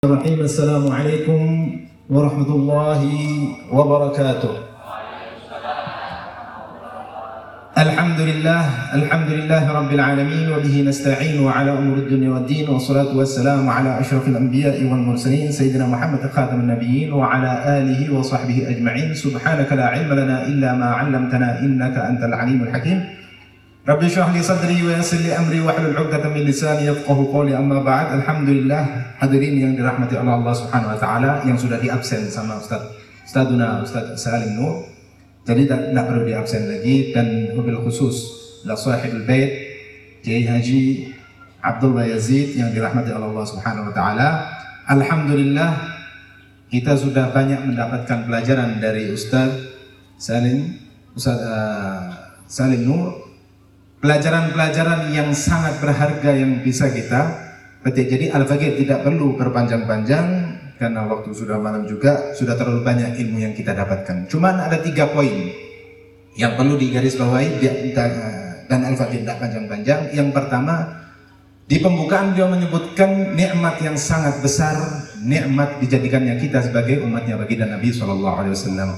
الرحيم. السلام عليكم ورحمة الله وبركاته. الحمد لله الحمد لله رب العالمين وبه نستعين على أمور الدنيا والدين والصلاة والسلام على أشرف الأنبياء والمرسلين سيدنا محمد خاتم النبيين وعلى آله وصحبه أجمعين. سبحانك لا علم لنا إلا ما علمتنا إنك أنت العليم الحكيم. Rabbi syahli sadri wa yassir amri wa hlul uqdata min lisani yafqahu qawli amma ba'd. Alhamdulillah hadirin yang dirahmati Allah, Allah Subhanahu wa taala yang sudah diabsen sama Ustaz Ustazuna Ustaz Salim Nur. Jadi tak, tak perlu diabsen lagi dan mobil khusus la sahibul bait Jai Haji Abdul Bayazid yang dirahmati Allah, Allah Subhanahu wa taala. Alhamdulillah kita sudah banyak mendapatkan pelajaran dari Ustaz Salim Ustaz uh, Salim Nur pelajaran-pelajaran yang sangat berharga yang bisa kita petik. Jadi Al-Faqih tidak perlu berpanjang-panjang karena waktu sudah malam juga sudah terlalu banyak ilmu yang kita dapatkan. Cuman ada tiga poin yang perlu digarisbawahi dan Al-Faqih tidak panjang-panjang. Yang pertama di pembukaan dia menyebutkan nikmat yang sangat besar, nikmat dijadikannya kita sebagai umatnya bagi dan Nabi Shallallahu Alaihi Wasallam.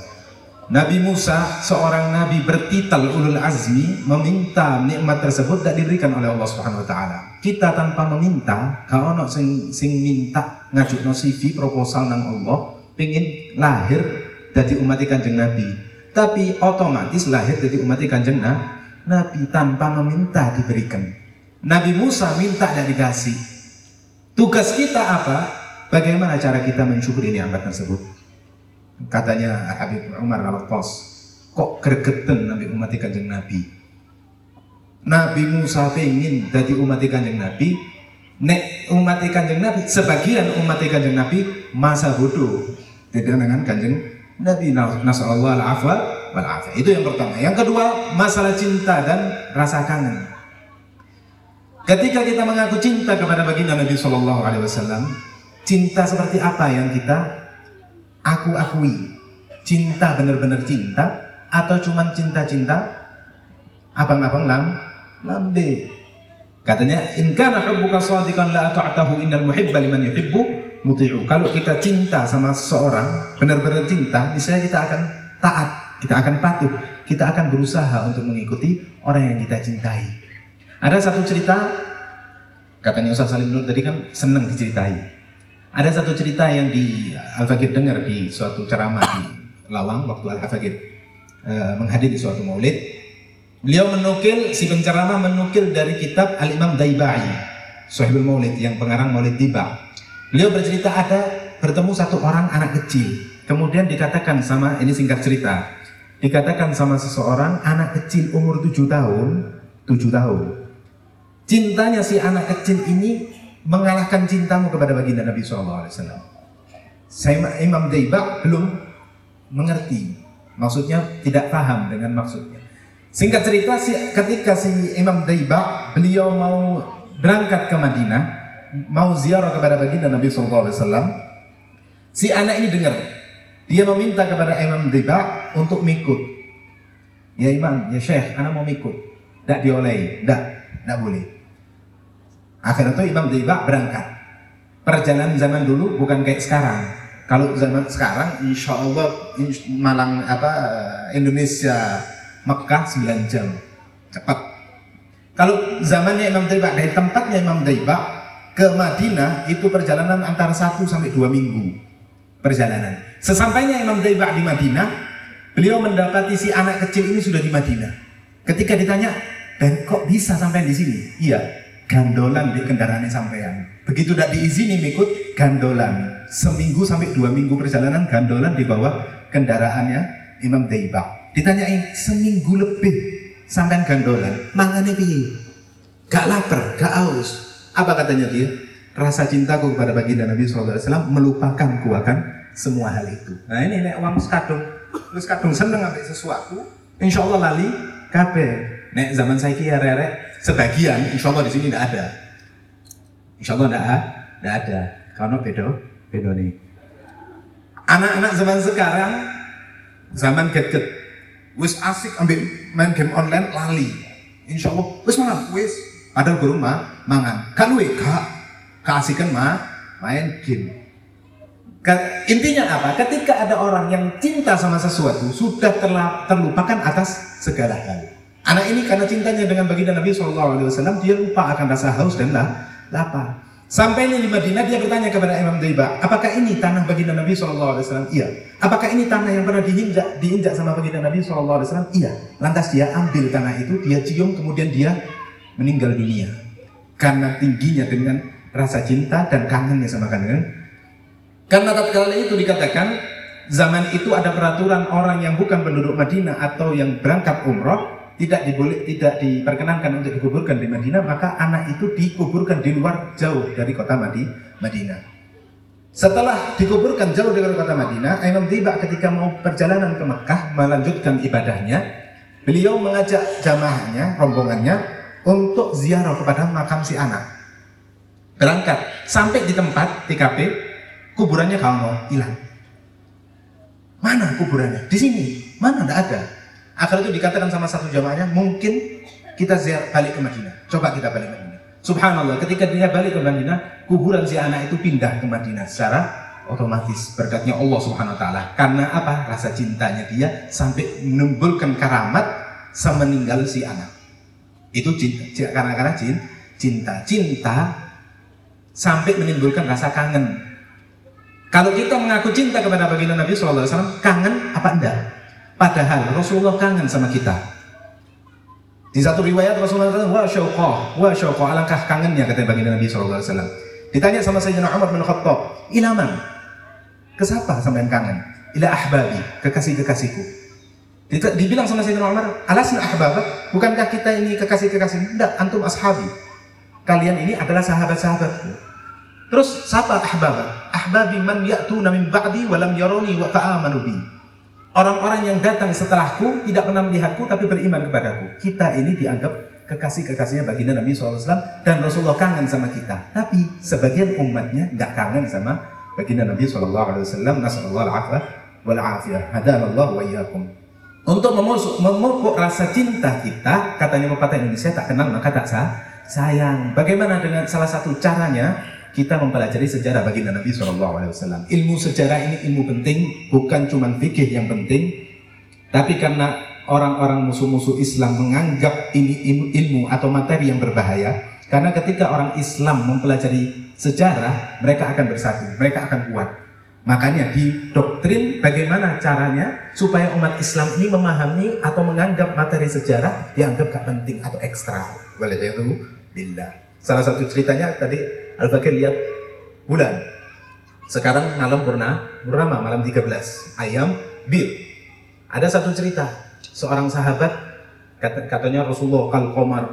Nabi Musa, seorang nabi bertitel ulul azmi, meminta nikmat tersebut tidak diberikan oleh Allah Subhanahu wa taala. Kita tanpa meminta, kalau ono sing sing minta ngajuk no CV proposal nang Allah, pingin lahir dari umat kanjeng Nabi. Tapi otomatis lahir dari umat kanjeng Nabi tanpa meminta diberikan. Nabi Musa minta dan dikasih. Tugas kita apa? Bagaimana cara kita mensyukuri nikmat tersebut? Katanya Habib Umar al Pos kok gregetan Nabi umat kanjeng Nabi? Nabi Musa pengen jadi umat kanjeng Nabi. Nek umat kanjeng Nabi sebagian umat kanjeng Nabi masa bodoh. Tidak dengan kanjeng Nabi nasallallahu al-afwa wal afwa itu yang pertama. Yang kedua masalah cinta dan rasa kangen. Ketika kita mengaku cinta kepada baginda Nabi Shallallahu Alaihi Wasallam cinta seperti apa yang kita aku akui cinta benar-benar cinta atau cuman cinta-cinta? Abang-abang lam lambe. Katanya in kana hubbuka shadiqan la ta'tahu innal muhibba liman yuhibbu muti'u. Kalau kita cinta sama seseorang benar-benar cinta misalnya kita akan taat kita akan patuh kita akan berusaha untuk mengikuti orang yang kita cintai. Ada satu cerita katanya Ustaz Salim Nur tadi kan senang diceritai ada satu cerita yang di Al-Fakir dengar di suatu ceramah di Lawang waktu Al-Fakir uh, menghadiri suatu maulid. Beliau menukil, si penceramah menukil dari kitab Al-Imam Daibai, Sohibul Maulid, yang pengarang Maulid Tiba. Beliau bercerita ada bertemu satu orang anak kecil. Kemudian dikatakan sama, ini singkat cerita, dikatakan sama seseorang anak kecil umur tujuh tahun, tujuh tahun. Cintanya si anak kecil ini mengalahkan cintamu kepada baginda Nabi SAW. Saya Imam Daiba belum mengerti, maksudnya tidak paham dengan maksudnya. Singkat cerita, ketika si Imam Daiba beliau mau berangkat ke Madinah, mau ziarah kepada baginda Nabi SAW, si anak ini dengar, dia meminta kepada Imam Daiba untuk mengikut. Ya Imam, ya Syekh, anak mau mengikut. Tidak diolehi, tidak, tidak boleh. Akhirnya itu Imam Dibak berangkat. Perjalanan zaman dulu bukan kayak sekarang. Kalau zaman sekarang, insya Allah Malang apa Indonesia Mekah 9 jam cepat. Kalau zamannya Imam Dibak dari tempatnya Imam Dibak ke Madinah itu perjalanan antara 1 sampai 2 minggu perjalanan. Sesampainya Imam Dibak di Madinah, beliau mendapati si anak kecil ini sudah di Madinah. Ketika ditanya, dan kok bisa sampai di sini? Iya, gandolan di kendaraan sampean. Begitu tidak diizini ikut gandolan. Seminggu sampai dua minggu perjalanan gandolan di bawah kendaraannya Imam Daiba. Ditanyain seminggu lebih sampean gandolan, mangane piye? Gak lapar, gak aus. Apa katanya dia? Rasa cintaku kepada baginda Nabi SAW melupakanku akan semua hal itu. Nah ini nek uang sekadung, terus kadung seneng ambil sesuatu, insya Allah lali kabeh. Nek zaman saya kira rere sebagian, insya Allah di sini tidak ada. Insya Allah tidak tidak ada. Karena bedo, bedo nih. Anak-anak zaman sekarang, zaman get-get, wis asik ambil main game online lali. Insya Allah, wis mangan, wis. Padahal guru mah mangan. Kan wih, kak, kasihkan mah main game. Intinya apa? Ketika ada orang yang cinta sama sesuatu sudah terlupakan atas segala hal. Anak ini karena cintanya dengan baginda Nabi SAW, dia lupa akan rasa haus dan lapar. Sampai ini di Madinah dia bertanya kepada Imam Daiba, apakah ini tanah baginda Nabi SAW? Iya. Apakah ini tanah yang pernah diinjak, diinjak sama baginda Nabi SAW? Iya. Lantas dia ambil tanah itu, dia cium, kemudian dia meninggal dunia. Karena tingginya dengan rasa cinta dan kangennya sama kangen karena tatkala itu dikatakan zaman itu ada peraturan orang yang bukan penduduk Madinah atau yang berangkat umroh tidak diboleh tidak diperkenankan untuk dikuburkan di Madinah maka anak itu dikuburkan di luar jauh dari kota Madinah. Setelah dikuburkan jauh dari kota Madinah, Imam Tiba ketika mau perjalanan ke Mekah melanjutkan ibadahnya, beliau mengajak jamaahnya, rombongannya untuk ziarah kepada makam si anak. Berangkat sampai di tempat TKP, kuburannya kalau hilang. Mana kuburannya? Di sini. Mana? Tidak ada. Akhirnya itu dikatakan sama satu jamaahnya, mungkin kita ziarah balik ke Madinah. Coba kita balik ke Madinah. Subhanallah, ketika dia balik ke Madinah, kuburan si anak itu pindah ke Madinah secara otomatis berkatnya Allah Subhanahu wa taala. Karena apa? Rasa cintanya dia sampai menimbulkan karamat semeninggal si anak. Itu cinta, karena karena cinta. Cinta sampai menimbulkan rasa kangen kalau kita mengaku cinta kepada baginda Nabi SAW, kangen apa enggak? Padahal Rasulullah kangen sama kita. Di satu riwayat Rasulullah kata, wa syauqah, wa syauqah, alangkah kangennya kata baginda Nabi SAW. Ditanya sama Sayyidina Umar bin Khattab, ilaman? Kesapa sampai kangen? Ila ahbabi, kekasih-kekasihku. Dibilang sama Sayyidina Umar, alasna ahbabak, bukankah kita ini kekasih-kekasih? Tidak, antum ashabi. Kalian ini adalah sahabat-sahabatku. Terus siapa ahbab? Ahbabi man ya'tuna min ba'di wa lam yaroni wa fa'amanu bi. Orang-orang yang datang setelahku tidak pernah melihatku tapi beriman kepadaku. Kita ini dianggap kekasih-kekasihnya baginda Nabi SAW dan Rasulullah kangen sama kita. Tapi sebagian umatnya nggak kangen sama baginda Nabi SAW. Nasallallahu al-afwa wal afiyah. Hadanallah wa. Untuk memupuk rasa cinta kita, katanya pepatah Indonesia tak kenal maka tak sah, sayang. Bagaimana dengan salah satu caranya? Kita mempelajari sejarah baginda Nabi SAW. Ilmu sejarah ini ilmu penting, bukan cuma fikih yang penting, tapi karena orang-orang musuh-musuh Islam menganggap ini ilmu, atau materi yang berbahaya, karena ketika orang Islam mempelajari sejarah, mereka akan bersatu, mereka akan kuat. Makanya di doktrin bagaimana caranya supaya umat Islam ini memahami atau menganggap materi sejarah dianggap gak penting atau ekstra. itu bila. Salah satu ceritanya tadi Al-Fakir lihat bulan. Sekarang malam purna, purnama malam 13. Ayam bir. Ada satu cerita, seorang sahabat kata, katanya Rasulullah kal komar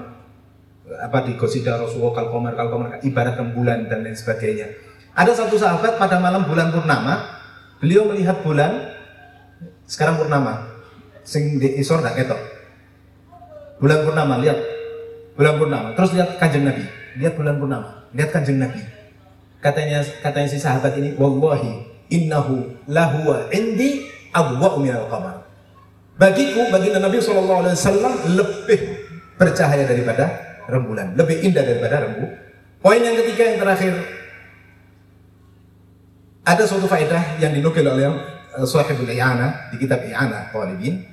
apa di gosida Rasulullah kal komar kal komar ibarat bulan dan lain sebagainya. Ada satu sahabat pada malam bulan purnama, beliau melihat bulan sekarang purnama, sing di isor dak ketok. Bulan purnama lihat bulan purnama, terus lihat kanjeng Nabi, lihat bulan purnama lihat kanjeng Nabi. Katanya katanya si sahabat ini, wallahi innahu lahuwa indi abwa minal qamar. Bagiku, bagi Nabi SAW lebih bercahaya daripada rembulan, lebih indah daripada rembu. Poin yang ketiga yang terakhir, ada suatu faedah yang dinukil oleh uh, Suhaibul I'ana di kitab I'ana Talibin,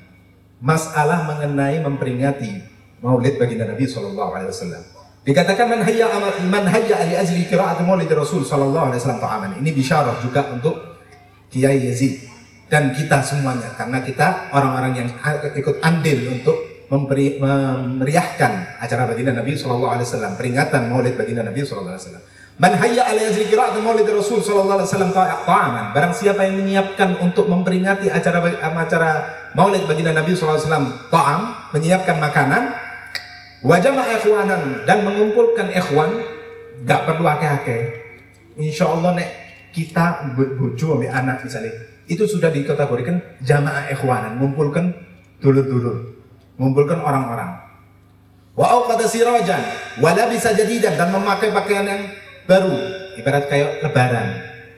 masalah mengenai memperingati maulid bagi Nabi SAW. Dikatakan man hayya man hayya ali ajli qira'at maulid Rasul sallallahu alaihi wasallam ta'aman. Ini bisyarah juga untuk Kiai Yazid dan kita semuanya karena kita orang-orang yang ikut andil untuk memberi, memeriahkan acara baginda Nabi sallallahu alaihi wasallam, peringatan maulid baginda Nabi sallallahu alaihi wasallam. Man hayya ali ajli qira'at maulid Rasul sallallahu alaihi wasallam ta'aman. Barang siapa yang menyiapkan untuk memperingati acara acara maulid baginda Nabi sallallahu alaihi wasallam ta'am, menyiapkan makanan, Wajah ikhwanan dan mengumpulkan ikhwan gak perlu akeh-akeh. Insya Allah nek kita bojo ambil anak misalnya itu sudah dikategorikan jamaah ikhwanan, mengumpulkan dulur-dulur, mengumpulkan orang-orang. Wa kata sirajan, wala bisa jadidan dan memakai pakaian yang baru, ibarat kayak lebaran,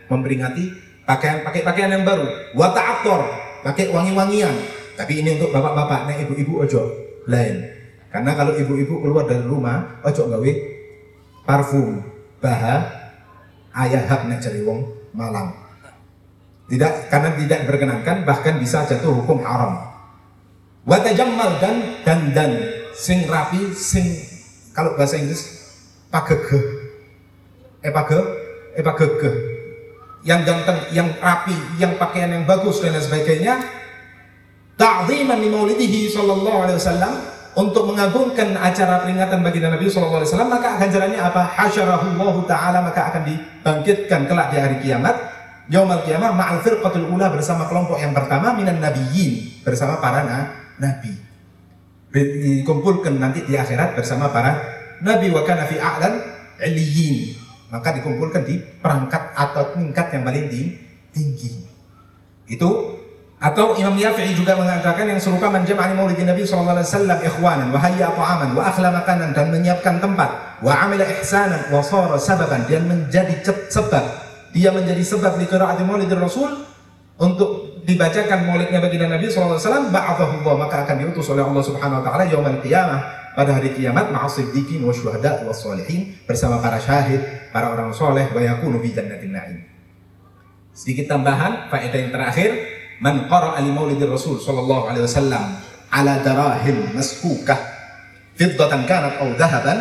memperingati pakaian pakai pakaian yang baru. Wa ta'attor, pakai wangi-wangian. Tapi ini untuk bapak-bapak, nek ibu-ibu ojo lain. Karena kalau ibu-ibu keluar dari rumah, ojo gawe parfum, baha, ayah hak nek cari wong malam. Tidak karena tidak berkenankan bahkan bisa jatuh hukum haram. Watajammal dan dan dan. Sing rapi sing kalau bahasa Inggris pagege eh page eh pagege yang ganteng yang rapi yang pakaian yang bagus dan lain sebagainya. Ta'ziman li maulidihi sallallahu alaihi wasallam untuk mengagungkan acara peringatan bagi Nabi sallallahu alaihi wasallam maka ganjarannya apa hasyarahullahu taala maka akan dibangkitkan kelak di hari kiamat Yaumal Qiyamah ma'al firqatul ula bersama kelompok yang pertama minan nabiyyin bersama para nabi. Dikumpulkan nanti di akhirat bersama para nabi wa kana fi a'lan iliyyin. Maka dikumpulkan di perangkat atau tingkat yang paling tinggi. Itu atau Imam Yafi'i juga mengatakan yang serupa menjama'ani maulidin Nabi sallallahu alaihi wasallam ikhwanan wa hayya ta'aman wa akhla makanan dan menyiapkan tempat wa amila ihsanan wa sara sababan dan menjadi sebab dia menjadi sebab di qiraati maulid Rasul untuk dibacakan maulidnya bagi Nabi SAW ba'athahullah maka akan diutus oleh Allah Subhanahu wa taala yaumul qiyamah pada hari kiamat ma'asiddiqin wa syuhada wa salihin bersama para syahid, para orang soleh wa yakunu fi jannatin na'im. Sedikit tambahan faedah yang terakhir man qara'a li maulidir Rasul sallallahu alaihi wasallam ala darahim maskukah fiddatan kanat aw dhahaban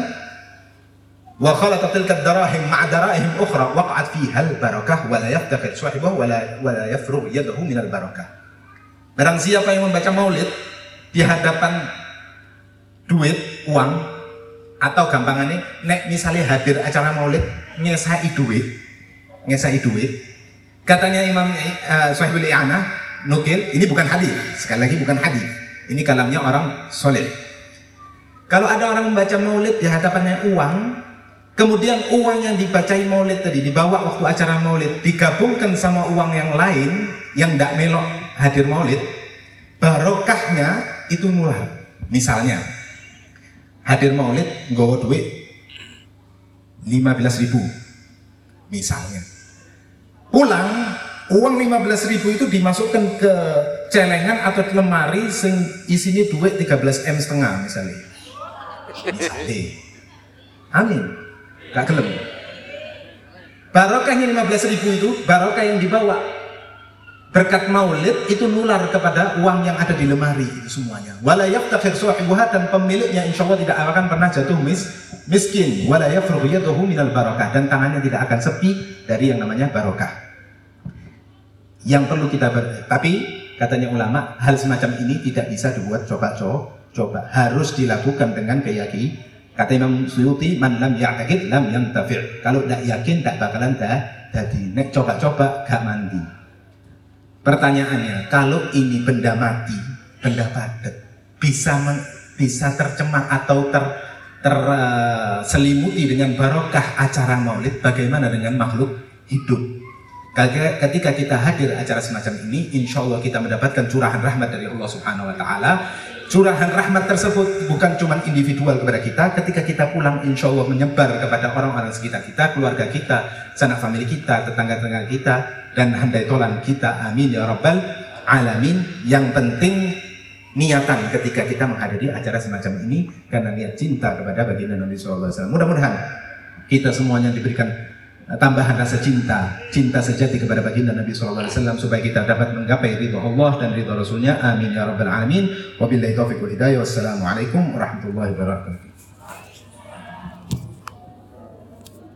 wa khalaqat tilka darahim ma'a darahim ukhra waqa'at fiha al-barakah wa la yaftakhir sahibahu wa la wa la yafrugh yadahu min al-barakah. Barang siapa yang membaca maulid di hadapan duit, uang atau gampangannya nek misalnya hadir acara maulid nyesai duit, nyesai duit. Katanya Imam uh, Sahibul I'anah nukil, ini bukan hadis, sekali lagi bukan hadis. Ini kalamnya orang soleh. Kalau ada orang membaca maulid di hadapannya uang, Kemudian uang yang dibacai maulid tadi dibawa waktu acara maulid digabungkan sama uang yang lain yang tidak melok hadir maulid, barokahnya itu nular. Misalnya hadir maulid nggawa duit 15 ribu misalnya. Pulang uang 15 ribu itu dimasukkan ke celengan atau lemari sing isinya duit 13 M setengah misalnya. Misalnya. Amin. Gak gelem. Barokahnya 15 ribu itu, barokah yang dibawa berkat maulid itu nular kepada uang yang ada di lemari itu semuanya. Wala yaftakhir sahibuha dan pemiliknya insya Allah tidak akan pernah jatuh mis, miskin. Wala yafrughu yaduhu minal barokah dan tangannya tidak akan sepi dari yang namanya barokah. Yang perlu kita ber, tapi katanya ulama hal semacam ini tidak bisa dibuat coba-coba, coba harus dilakukan dengan keyakinan Kata Imam Suyuti, man lam ya'takid lam yantafi'. Kalau tidak yakin, tidak bakalan dah jadi. Nek coba-coba gak mandi. Pertanyaannya, kalau ini benda mati, benda padat, bisa men, bisa tercemar atau ter terselimuti uh, dengan barokah acara maulid, bagaimana dengan makhluk hidup? Ketika kita hadir acara semacam ini, insya Allah kita mendapatkan curahan rahmat dari Allah Subhanahu Wa Taala curahan rahmat tersebut bukan cuma individual kepada kita, ketika kita pulang insya Allah menyebar kepada orang-orang sekitar kita, keluarga kita, sanak famili kita, tetangga-tetangga kita, dan handai tolan kita. Amin ya Rabbal Alamin. Yang penting niatan ketika kita menghadiri acara semacam ini karena niat cinta kepada baginda Nabi SAW. Mudah-mudahan kita semuanya diberikan tambahan rasa cinta, cinta sejati kepada baginda Nabi SAW supaya kita dapat menggapai ridho Allah dan ridho Rasulnya. Amin ya rabbal alamin. Wabillahi taufiq wal hidayah. Wassalamualaikum warahmatullahi wabarakatuh.